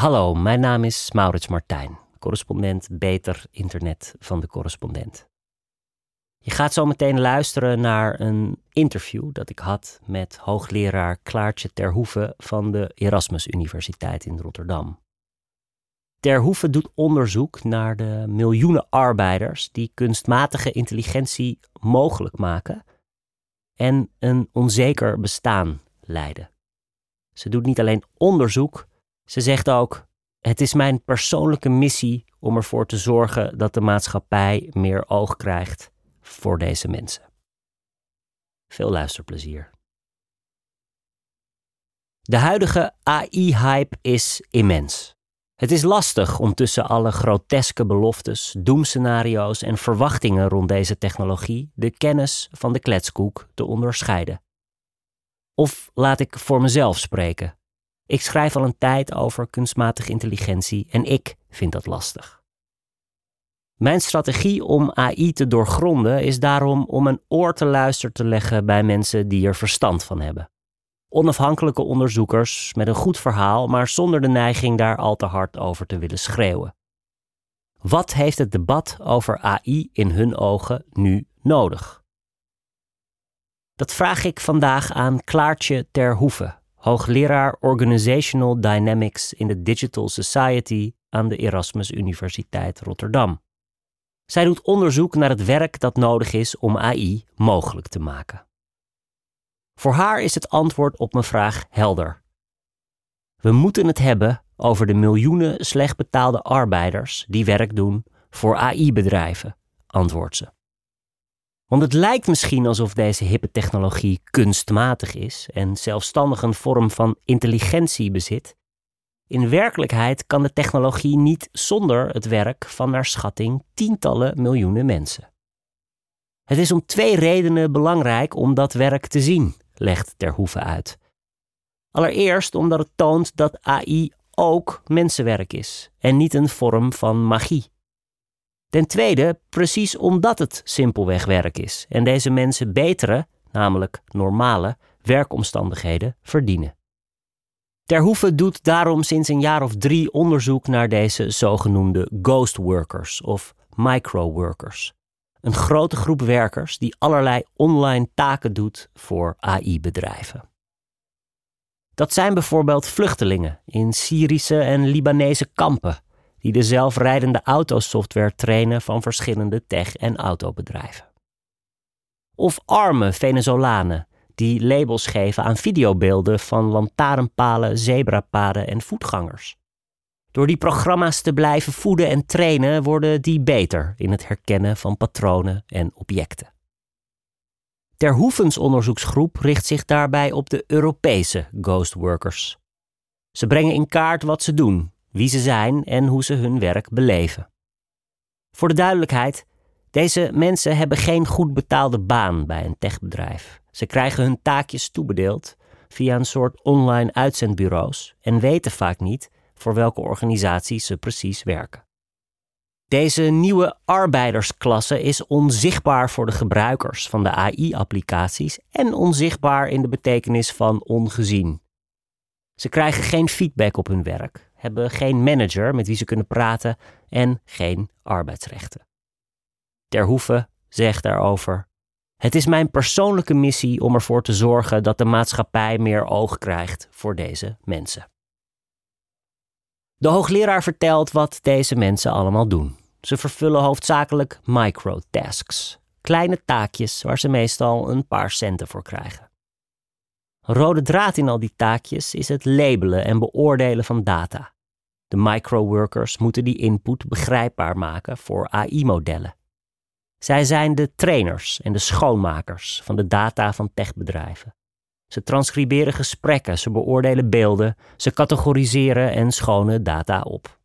Hallo, mijn naam is Maurits Martijn, correspondent Beter Internet van de correspondent. Je gaat zo meteen luisteren naar een interview dat ik had met hoogleraar Klaartje Terhoeven van de Erasmus Universiteit in Rotterdam. Terhoeven doet onderzoek naar de miljoenen arbeiders die kunstmatige intelligentie mogelijk maken en een onzeker bestaan leiden. Ze doet niet alleen onderzoek, ze zegt ook: Het is mijn persoonlijke missie om ervoor te zorgen dat de maatschappij meer oog krijgt voor deze mensen. Veel luisterplezier. De huidige AI-hype is immens. Het is lastig om tussen alle groteske beloftes, doemscenario's en verwachtingen rond deze technologie de kennis van de kletskoek te onderscheiden. Of laat ik voor mezelf spreken. Ik schrijf al een tijd over kunstmatige intelligentie en ik vind dat lastig. Mijn strategie om AI te doorgronden is daarom om een oor te luisteren te leggen bij mensen die er verstand van hebben. Onafhankelijke onderzoekers met een goed verhaal, maar zonder de neiging daar al te hard over te willen schreeuwen. Wat heeft het debat over AI in hun ogen nu nodig? Dat vraag ik vandaag aan Klaartje Terhoeven, hoogleraar Organizational Dynamics in de Digital Society aan de Erasmus Universiteit Rotterdam. Zij doet onderzoek naar het werk dat nodig is om AI mogelijk te maken. Voor haar is het antwoord op mijn vraag helder. We moeten het hebben over de miljoenen slecht betaalde arbeiders die werk doen voor AI-bedrijven, antwoordt ze. Want het lijkt misschien alsof deze hippe technologie kunstmatig is en zelfstandig een vorm van intelligentie bezit. In werkelijkheid kan de technologie niet zonder het werk van naar schatting tientallen miljoenen mensen. Het is om twee redenen belangrijk om dat werk te zien, legt Terhoeven uit. Allereerst omdat het toont dat AI ook mensenwerk is en niet een vorm van magie. Ten tweede, precies omdat het simpelweg werk is en deze mensen betere, namelijk normale, werkomstandigheden verdienen. Terhoeven doet daarom sinds een jaar of drie onderzoek naar deze zogenoemde ghost workers of microworkers. Een grote groep werkers die allerlei online taken doet voor AI-bedrijven. Dat zijn bijvoorbeeld vluchtelingen in Syrische en Libanese kampen die de zelfrijdende autosoftware trainen van verschillende tech- en autobedrijven. Of arme Venezolanen die labels geven aan videobeelden van lantaarnpalen, zebrapaden en voetgangers. Door die programma's te blijven voeden en trainen worden die beter in het herkennen van patronen en objecten. Ter Hoevens onderzoeksgroep richt zich daarbij op de Europese ghost workers. Ze brengen in kaart wat ze doen, wie ze zijn en hoe ze hun werk beleven. Voor de duidelijkheid, deze mensen hebben geen goed betaalde baan bij een techbedrijf. Ze krijgen hun taakjes toebedeeld via een soort online uitzendbureaus en weten vaak niet voor welke organisaties ze precies werken. Deze nieuwe arbeidersklasse is onzichtbaar voor de gebruikers van de AI-applicaties en onzichtbaar in de betekenis van ongezien. Ze krijgen geen feedback op hun werk, hebben geen manager met wie ze kunnen praten en geen arbeidsrechten. Terhoeven zegt daarover: Het is mijn persoonlijke missie om ervoor te zorgen dat de maatschappij meer oog krijgt voor deze mensen. De hoogleraar vertelt wat deze mensen allemaal doen. Ze vervullen hoofdzakelijk microtasks, kleine taakjes waar ze meestal een paar centen voor krijgen. Rode draad in al die taakjes is het labelen en beoordelen van data. De microworkers moeten die input begrijpbaar maken voor AI-modellen. Zij zijn de trainers en de schoonmakers van de data van techbedrijven. Ze transcriberen gesprekken, ze beoordelen beelden, ze categoriseren en schonen data op.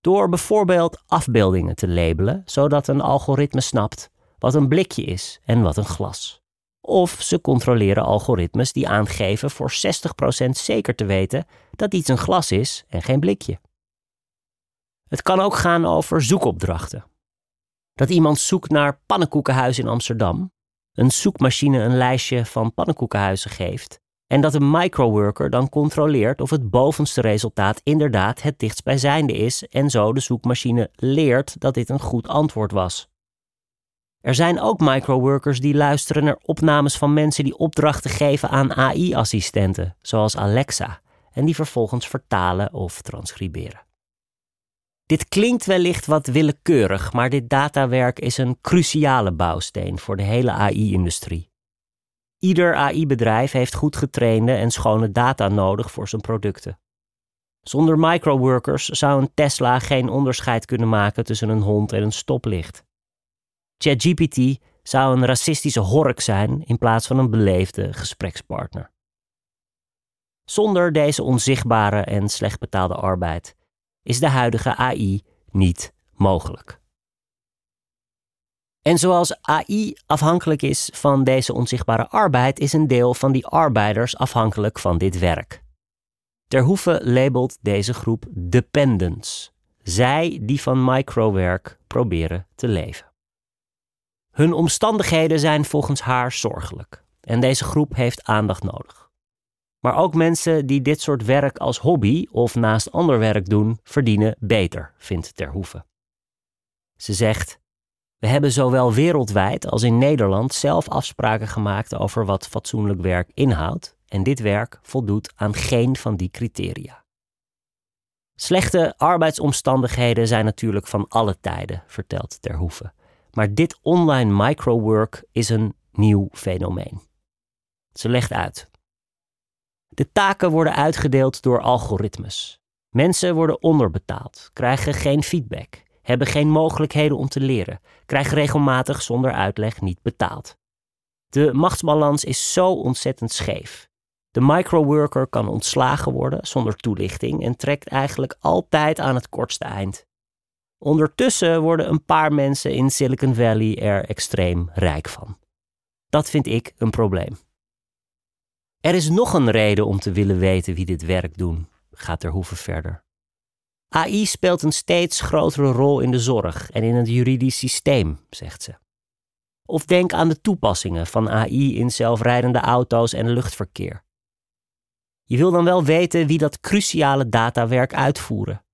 Door bijvoorbeeld afbeeldingen te labelen, zodat een algoritme snapt wat een blikje is en wat een glas. Of ze controleren algoritmes die aangeven voor 60% zeker te weten dat iets een glas is en geen blikje. Het kan ook gaan over zoekopdrachten. Dat iemand zoekt naar pannenkoekenhuis in Amsterdam een zoekmachine een lijstje van pannenkoekenhuizen geeft En dat een microworker dan controleert of het bovenste resultaat inderdaad het dichtstbijzijnde is en zo de zoekmachine leert dat dit een goed antwoord was. Er zijn ook microworkers die luisteren naar opnames van mensen die opdrachten geven aan AI-assistenten, zoals Alexa, en die vervolgens vertalen of transcriberen. Dit klinkt wellicht wat willekeurig, maar dit datawerk is een cruciale bouwsteen voor de hele AI-industrie. Ieder AI-bedrijf heeft goed getrainde en schone data nodig voor zijn producten. Zonder microworkers zou een Tesla geen onderscheid kunnen maken tussen een hond en een stoplicht. ChatGPT zou een racistische hork zijn in plaats van een beleefde gesprekspartner. Zonder deze onzichtbare en slecht betaalde arbeid is de huidige AI niet mogelijk. En zoals AI afhankelijk is van deze onzichtbare arbeid, is een deel van die arbeiders afhankelijk van dit werk. Terhoeven labelt deze groep dependents, zij die van microwerk proberen te leven. Hun omstandigheden zijn volgens haar zorgelijk en deze groep heeft aandacht nodig. Maar ook mensen die dit soort werk als hobby of naast ander werk doen, verdienen beter, vindt Terhoeven. Ze zegt: We hebben zowel wereldwijd als in Nederland zelf afspraken gemaakt over wat fatsoenlijk werk inhoudt, en dit werk voldoet aan geen van die criteria. Slechte arbeidsomstandigheden zijn natuurlijk van alle tijden, vertelt Terhoeven. Maar dit online microwork is een nieuw fenomeen. Ze legt uit. De taken worden uitgedeeld door algoritmes. Mensen worden onderbetaald, krijgen geen feedback, hebben geen mogelijkheden om te leren, krijgen regelmatig zonder uitleg niet betaald. De machtsbalans is zo ontzettend scheef. De microworker kan ontslagen worden zonder toelichting en trekt eigenlijk altijd aan het kortste eind. Ondertussen worden een paar mensen in Silicon Valley er extreem rijk van. Dat vind ik een probleem. Er is nog een reden om te willen weten wie dit werk doen, gaat er hoeven verder. AI speelt een steeds grotere rol in de zorg en in het juridisch systeem, zegt ze. Of denk aan de toepassingen van AI in zelfrijdende auto's en luchtverkeer. Je wil dan wel weten wie dat cruciale datawerk uitvoeren.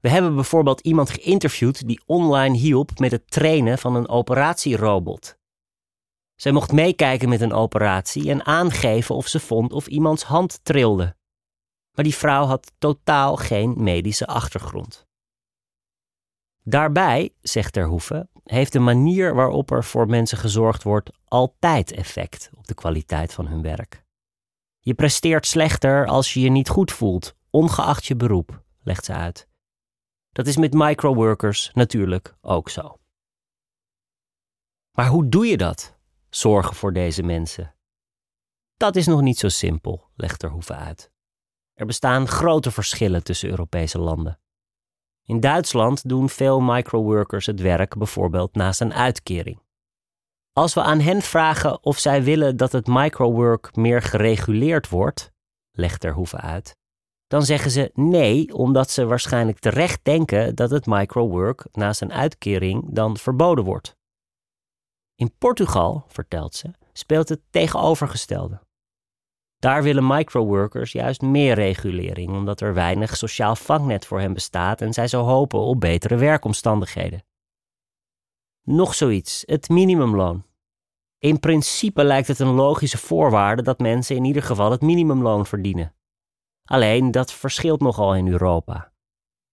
We hebben bijvoorbeeld iemand geïnterviewd die online hielp met het trainen van een operatierobot. Zij mocht meekijken met een operatie en aangeven of ze vond of iemands hand trilde. Maar die vrouw had totaal geen medische achtergrond. Daarbij, zegt Terhoeven, heeft de manier waarop er voor mensen gezorgd wordt altijd effect op de kwaliteit van hun werk. Je presteert slechter als je je niet goed voelt, ongeacht je beroep, legt ze uit. Dat is met microworkers natuurlijk ook zo. Maar hoe doe je dat? Zorgen voor deze mensen. Dat is nog niet zo simpel, legt Terhoeven uit. Er bestaan grote verschillen tussen Europese landen. In Duitsland doen veel microworkers het werk bijvoorbeeld naast een uitkering. Als we aan hen vragen of zij willen dat het microwork meer gereguleerd wordt, legt Terhoeven uit, dan zeggen ze nee, omdat ze waarschijnlijk terecht denken dat het microwork naast een uitkering dan verboden wordt. In Portugal, vertelt ze, speelt het tegenovergestelde. Daar willen microworkers juist meer regulering, omdat er weinig sociaal vangnet voor hen bestaat en zij zo hopen op betere werkomstandigheden. Nog zoiets, het minimumloon. In principe lijkt het een logische voorwaarde dat mensen in ieder geval het minimumloon verdienen. Alleen dat verschilt nogal in Europa.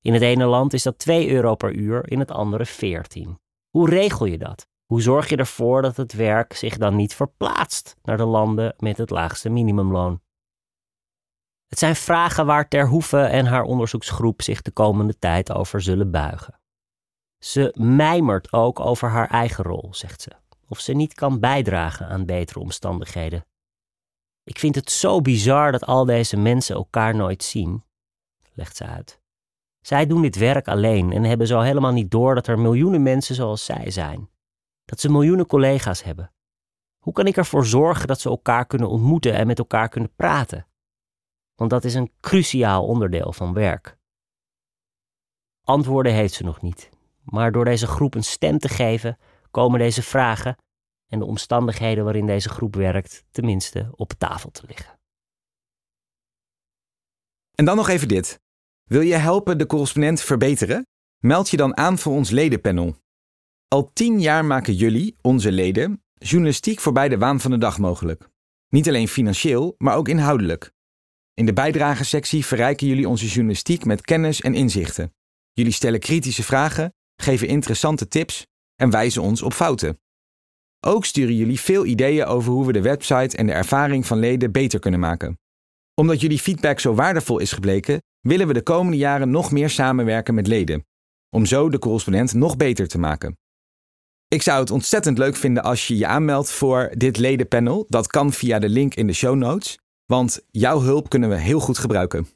In het ene land is dat 2 euro per uur, in het andere 14. Hoe regel je dat? Hoe zorg je ervoor dat het werk zich dan niet verplaatst naar de landen met het laagste minimumloon? Het zijn vragen waar Terhoeve en haar onderzoeksgroep zich de komende tijd over zullen buigen. Ze mijmert ook over haar eigen rol, zegt ze, of ze niet kan bijdragen aan betere omstandigheden ik vind het zo bizar dat al deze mensen elkaar nooit zien, legt ze uit. Zij doen dit werk alleen en hebben zo helemaal niet door dat er miljoenen mensen zoals zij zijn. Dat ze miljoenen collega's hebben. Hoe kan ik ervoor zorgen dat ze elkaar kunnen ontmoeten en met elkaar kunnen praten? Want dat is een cruciaal onderdeel van werk. Antwoorden heeft ze nog niet, maar door deze groep een stem te geven, komen deze vragen en de omstandigheden waarin deze groep werkt tenminste op tafel te liggen. En dan nog even dit. Wil je helpen de correspondent verbeteren? Meld je dan aan voor ons ledenpanel. Al tien jaar maken jullie, onze leden, journalistiek voorbij de waan van de dag mogelijk. Niet alleen financieel, maar ook inhoudelijk. In de bijdragensectie verrijken jullie onze journalistiek met kennis en inzichten. Jullie stellen kritische vragen, geven interessante tips en wijzen ons op fouten. Ook sturen jullie veel ideeën over hoe we de website en de ervaring van leden beter kunnen maken. Omdat jullie feedback zo waardevol is gebleken, willen we de komende jaren nog meer samenwerken met leden, om zo de correspondent nog beter te maken. Ik zou het ontzettend leuk vinden als je je aanmeldt voor dit ledenpanel. Dat kan via de link in de show notes, want jouw hulp kunnen we heel goed gebruiken.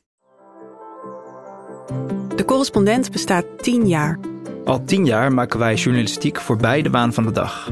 De correspondent bestaat 10 jaar. Al tien jaar maken wij journalistiek voorbij de waan van de dag.